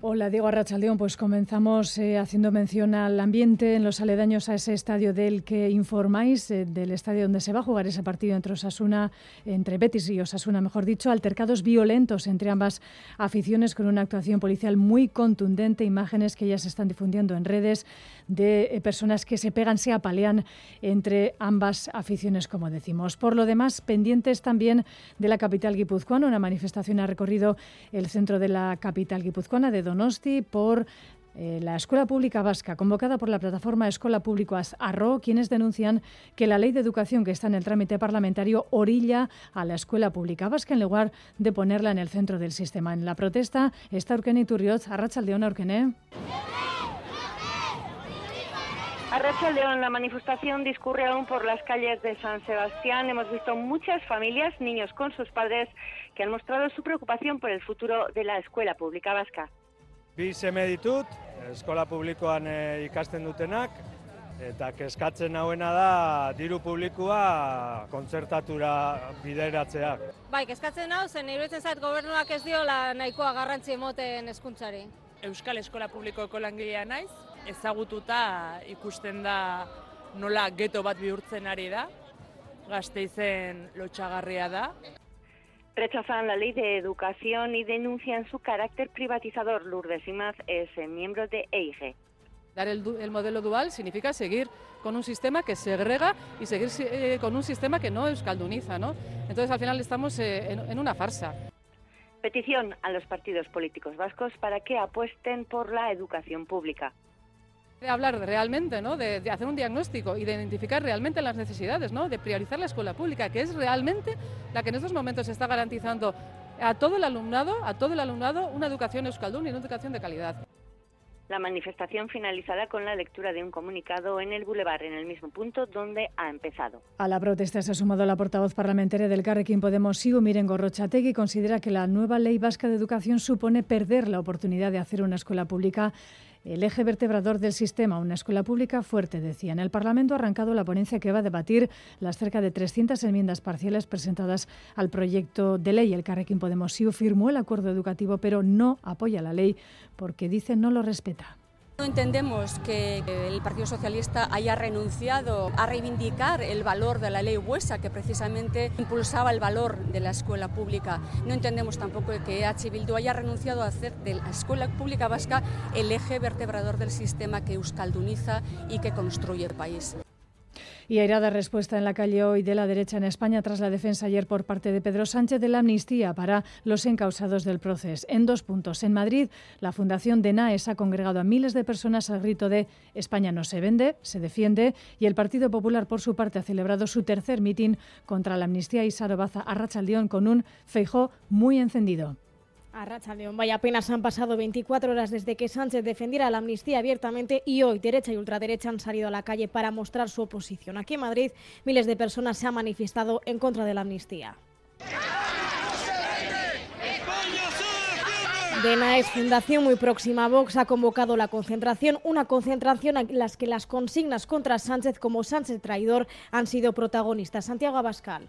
Hola, Diego Arrachaldeón. Pues comenzamos eh, haciendo mención al ambiente en los aledaños a ese estadio del que informáis, eh, del estadio donde se va a jugar ese partido entre Osasuna, entre Betis y Osasuna, mejor dicho, altercados violentos entre ambas aficiones con una actuación policial muy contundente, imágenes que ya se están difundiendo en redes de eh, personas que se pegan, se apalean entre ambas aficiones, como decimos. Por lo demás, pendientes también de la capital guipuzcoana, una manifestación ha recorrido el centro de la capital guipuzcoana de Donosti por eh, la Escuela Pública Vasca, convocada por la plataforma Escuela Públicas Arro, quienes denuncian que la ley de educación que está en el trámite parlamentario orilla a la Escuela Pública Vasca en lugar de ponerla en el centro del sistema. En la protesta está Urkeni Turriot, Arrachaldeón Urkene. A León, la manifestación discurre aún por las calles de San Sebastián. Hemos visto muchas familias, niños con sus padres, que han mostrado su preocupación por el futuro de la escuela pública vasca. Bi seme ditut, eskola publikoan e, ikasten dutenak, eta kezkatzen hauena da diru publikoa kontzertatura bideratzeak. Bai, kezkatzen hau, zen iruditzen zait gobernuak ez diola nahikoa garrantzi emoten eskuntzari. Euskal Eskola Publikoeko langilea naiz, ezagututa ikusten da nola geto bat bihurtzen ari da, gazteizen lotxagarria da, Rechazan la ley de educación y denuncian su carácter privatizador. Lourdes Imaz es miembro de EIGE. Dar el, modelo dual significa seguir con un sistema que segrega y seguir eh, con un sistema que no euskalduniza, ¿no? Entonces al final estamos eh, en una farsa. Petición a los partidos políticos vascos para que apuesten por la educación pública de hablar realmente, ¿no? De, hacer un diagnóstico y de identificar realmente las necesidades, ¿no? de priorizar la escuela pública, que es realmente la que en estos momentos está garantizando a todo el alumnado, a todo el alumnado, una educación euskaldun y una educación de calidad. La manifestación finalizará con la lectura de un comunicado en el Boulevard, en el mismo punto donde ha empezado. A la protesta se ha sumado la portavoz parlamentaria del Carrequín Podemos, Siu Miren Gorrochategui, considera que la nueva ley vasca de educación supone perder la oportunidad de hacer una escuela pública el eje vertebrador del sistema, una escuela pública fuerte, decía. En el Parlamento ha arrancado la ponencia que va a debatir las cerca de 300 enmiendas parciales presentadas al proyecto de ley. El Carrequín Podemos firmó el acuerdo educativo, pero no apoya la ley porque dice no lo respeta. No entendemos que el Partido Socialista haya renunciado a reivindicar el valor de la ley Huesa, que precisamente impulsaba el valor de la escuela pública. No entendemos tampoco que EH Bildu haya renunciado a hacer de la escuela pública vasca el eje vertebrador del sistema que euskalduniza y que construye el país. Y airada respuesta en la calle hoy de la derecha en España tras la defensa ayer por parte de Pedro Sánchez de la amnistía para los encausados del proceso. En dos puntos. En Madrid, la Fundación de NAES ha congregado a miles de personas al grito de España no se vende, se defiende. Y el Partido Popular, por su parte, ha celebrado su tercer mitin contra la amnistía y Sarobaza a Rachaldeón con un feijó muy encendido. A León, vaya, apenas han pasado 24 horas desde que Sánchez defendiera la amnistía abiertamente y hoy derecha y ultraderecha han salido a la calle para mostrar su oposición. Aquí en Madrid, miles de personas se han manifestado en contra de la amnistía. De Fundación muy próxima a Vox ha convocado la concentración, una concentración en la que las consignas contra Sánchez como Sánchez traidor han sido protagonistas. Santiago Abascal.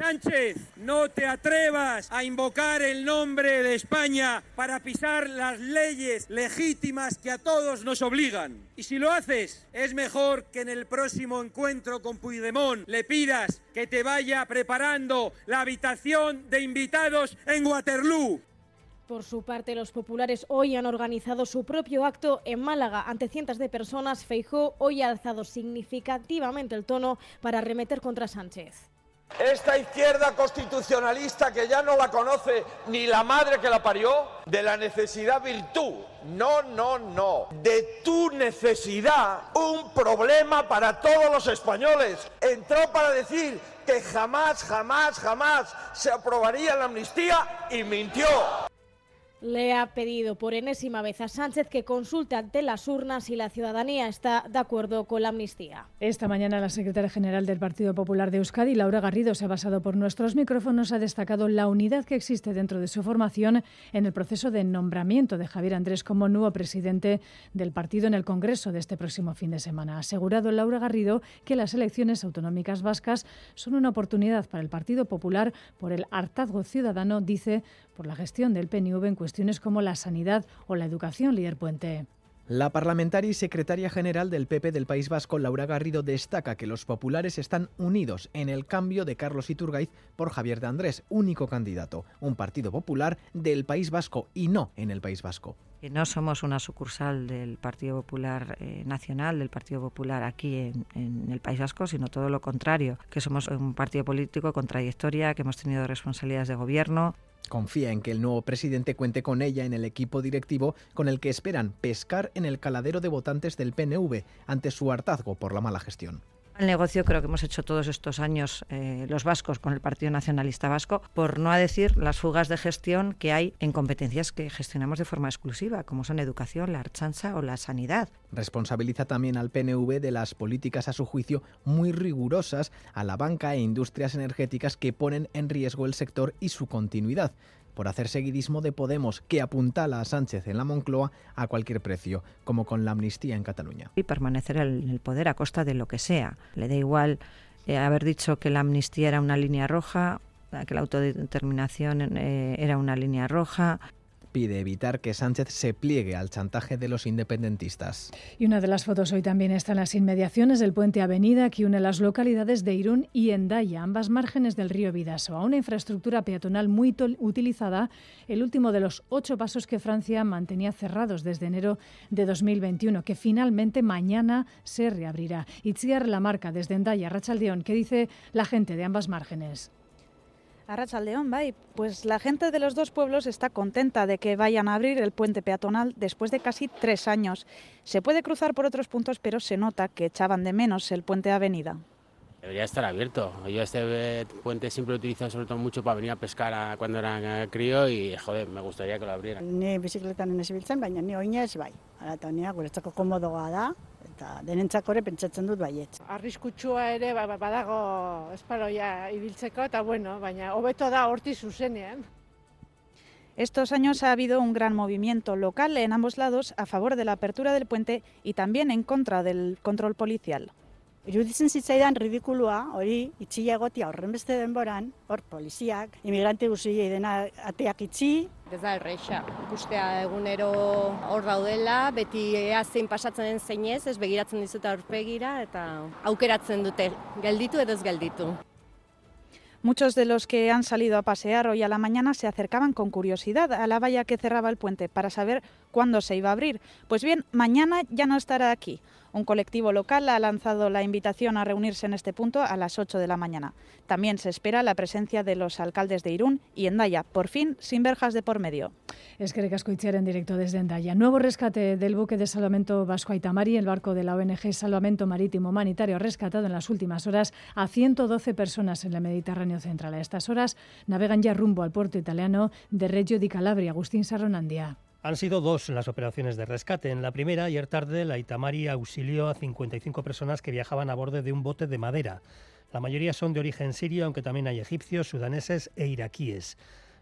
Sánchez, no te atrevas a invocar el nombre de España para pisar las leyes legítimas que a todos nos obligan. Y si lo haces, es mejor que en el próximo encuentro con Puigdemont le pidas que te vaya preparando la habitación de invitados en Waterloo. Por su parte, los populares hoy han organizado su propio acto en Málaga ante cientos de personas. Feijó hoy ha alzado significativamente el tono para arremeter contra Sánchez. Esta izquierda constitucionalista que ya no la conoce ni la madre que la parió, de la necesidad virtud. No, no, no. De tu necesidad, un problema para todos los españoles. Entró para decir que jamás, jamás, jamás se aprobaría la amnistía y mintió le ha pedido por enésima vez a Sánchez que consulte ante las urnas si la ciudadanía está de acuerdo con la amnistía. Esta mañana la secretaria general del Partido Popular de Euskadi, Laura Garrido, se ha basado por nuestros micrófonos, ha destacado la unidad que existe dentro de su formación en el proceso de nombramiento de Javier Andrés como nuevo presidente del partido en el Congreso de este próximo fin de semana. Ha asegurado Laura Garrido que las elecciones autonómicas vascas son una oportunidad para el Partido Popular por el hartazgo ciudadano, dice, por la gestión del PNV en cuestiones como la sanidad o la educación, líder Puente. La parlamentaria y secretaria general del PP del País Vasco, Laura Garrido, destaca que los populares están unidos en el cambio de Carlos Iturgaiz por Javier de Andrés, único candidato, un partido popular del País Vasco y no en el País Vasco. No somos una sucursal del Partido Popular eh, Nacional, del Partido Popular aquí en, en, el País Vasco, sino todo lo contrario, que somos un partido político con trayectoria, que hemos tenido responsabilidades de gobierno, Confía en que el nuevo presidente cuente con ella en el equipo directivo con el que esperan pescar en el caladero de votantes del PNV ante su hartazgo por la mala gestión. El negocio creo que hemos hecho todos estos años eh, los vascos con el Partido Nacionalista Vasco, por no decir las fugas de gestión que hay en competencias que gestionamos de forma exclusiva, como son educación, la archancha o la sanidad. Responsabiliza también al PNV de las políticas a su juicio muy rigurosas a la banca e industrias energéticas que ponen en riesgo el sector y su continuidad por hacer seguidismo de Podemos, que apuntala a Sánchez en la Moncloa a cualquier precio, como con la amnistía en Cataluña. Y permanecer en el poder a costa de lo que sea. Le da igual eh, haber dicho que la amnistía era una línea roja, que la autodeterminación eh, era una línea roja, pide evitar que Sánchez se pliegue al chantaje de los independentistas. Y una de las fotos hoy también está en las inmediaciones del puente Avenida que une las localidades de Irún y Endaya, ambas márgenes del río Vidaso, a una infraestructura peatonal muy utilizada, el último de los ocho pasos que Francia mantenía cerrados desde enero de 2021, que finalmente mañana se reabrirá. Itziar la marca desde Endaya, Rachaldeón, ¿qué dice la gente de ambas márgenes? León, bye. Pues la gente de los dos pueblos está contenta de que vayan a abrir el puente peatonal después de casi tres años. Se puede cruzar por otros puntos, pero se nota que echaban de menos el puente de avenida. Debería estar abierto. Yo este puente siempre lo he utilizado sobre todo mucho para venir a pescar a cuando era crío y, joder, me gustaría que lo abrieran. Ni bizikletan ez ibiltzen, baina ni oinez bai. Ara eta guretzako komodoa da, eta denentzako ere pentsatzen dut baiet. Arriskutsua ere ba, ba, badago esparoia ibiltzeko eta bueno, baina hobeto da horti zuzenean. Estos años ha habido un gran movimiento local en ambos lados a favor de la apertura del puente y también en contra del control policial. Iruditzen zitzaidan ridikulua, hori itxia egotia horren beste denboran, hor poliziak, imigrante guztiei dena ateak itxi. Ez da erreixa, ikustea egunero hor daudela, beti ea zein pasatzen den zeinez, ez begiratzen dizuta aurpegira eta aukeratzen dute, gelditu edo ez gelditu. Muchos de los que han salido a pasear hoy a la mañana se acercaban con curiosidad a la valla que cerraba el puente para saber cuándo se iba a abrir. Pues bien, mañana ya no estará aquí. Un colectivo local ha lanzado la invitación a reunirse en este punto a las 8 de la mañana. También se espera la presencia de los alcaldes de Irún y Endaya, por fin sin verjas de por medio. Es que Recascoicher en directo desde Endaya. Nuevo rescate del buque de salvamento Vasco Aitamari, el barco de la ONG Salvamento Marítimo Humanitario, rescatado en las últimas horas a 112 personas en el Mediterráneo Central. A estas horas navegan ya rumbo al puerto italiano de Reggio di Calabria. Agustín Sarronandia. Han sido dos las operaciones de rescate. En la primera, ayer tarde, la Itamari auxilió a 55 personas que viajaban a bordo de un bote de madera. La mayoría son de origen sirio, aunque también hay egipcios, sudaneses e iraquíes.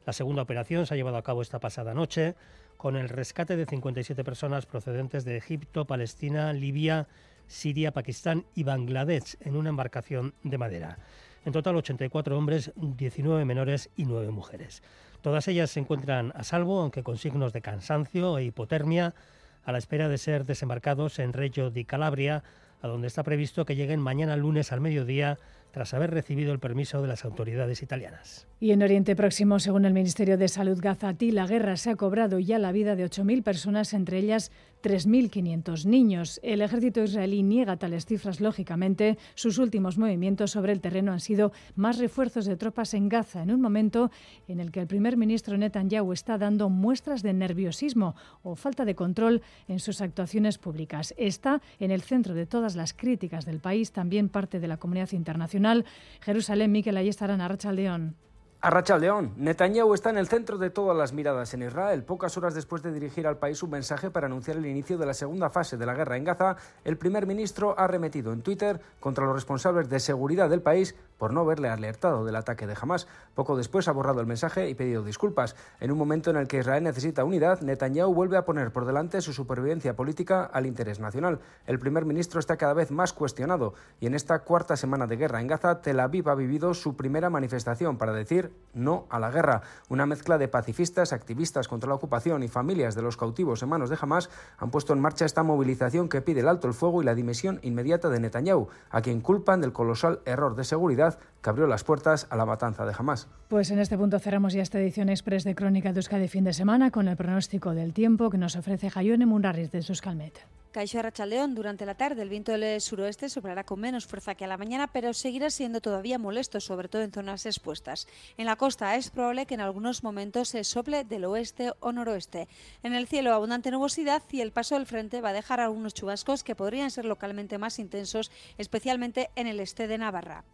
La segunda operación se ha llevado a cabo esta pasada noche con el rescate de 57 personas procedentes de Egipto, Palestina, Libia, Siria, Pakistán y Bangladesh en una embarcación de madera. En total 84 hombres, 19 menores y 9 mujeres. Todas ellas se encuentran a salvo, aunque con signos de cansancio e hipotermia, a la espera de ser desembarcados en Reggio di Calabria, a donde está previsto que lleguen mañana lunes al mediodía tras haber recibido el permiso de las autoridades italianas. Y en Oriente Próximo, según el Ministerio de Salud Gazatí, la guerra se ha cobrado ya la vida de 8.000 personas, entre ellas 3.500 niños. El ejército israelí niega tales cifras, lógicamente. Sus últimos movimientos sobre el terreno han sido más refuerzos de tropas en Gaza, en un momento en el que el primer ministro Netanyahu está dando muestras de nerviosismo o falta de control en sus actuaciones públicas. Está en el centro de todas las críticas del país, también parte de la comunidad internacional. Jerusalén, Miquel Ayestarán, Arrachaldeón. A León, Netanyahu está en el centro de todas las miradas en Israel. Pocas horas después de dirigir al país un mensaje para anunciar el inicio de la segunda fase de la guerra en Gaza, el primer ministro ha remetido en Twitter contra los responsables de seguridad del país por no haberle alertado del ataque de Hamas. Poco después ha borrado el mensaje y pedido disculpas. En un momento en el que Israel necesita unidad, Netanyahu vuelve a poner por delante su supervivencia política al interés nacional. El primer ministro está cada vez más cuestionado y en esta cuarta semana de guerra en Gaza, Tel Aviv ha vivido su primera manifestación para decir no a la guerra. Una mezcla de pacifistas, activistas contra la ocupación y familias de los cautivos en manos de Hamas han puesto en marcha esta movilización que pide el alto el fuego y la dimisión inmediata de Netanyahu, a quien culpan del colosal error de seguridad que abrió las puertas a la matanza de Hamas. Pues en este punto cerramos ya esta edición express de Crónica de Euskadi fin de semana con el pronóstico del tiempo que nos ofrece Jayone Munarriz de Suscalmet. Caixo Rachaldeón, durante la tarde el viento del suroeste soplará con menos fuerza que a la mañana, pero seguirá siendo todavía molesto, sobre todo en zonas expuestas. En la costa es probable que en algunos momentos se sople del oeste o noroeste. En el cielo abundante nubosidad y el paso del frente va a dejar algunos chubascos que podrían ser localmente más intensos, especialmente en el este de Navarra.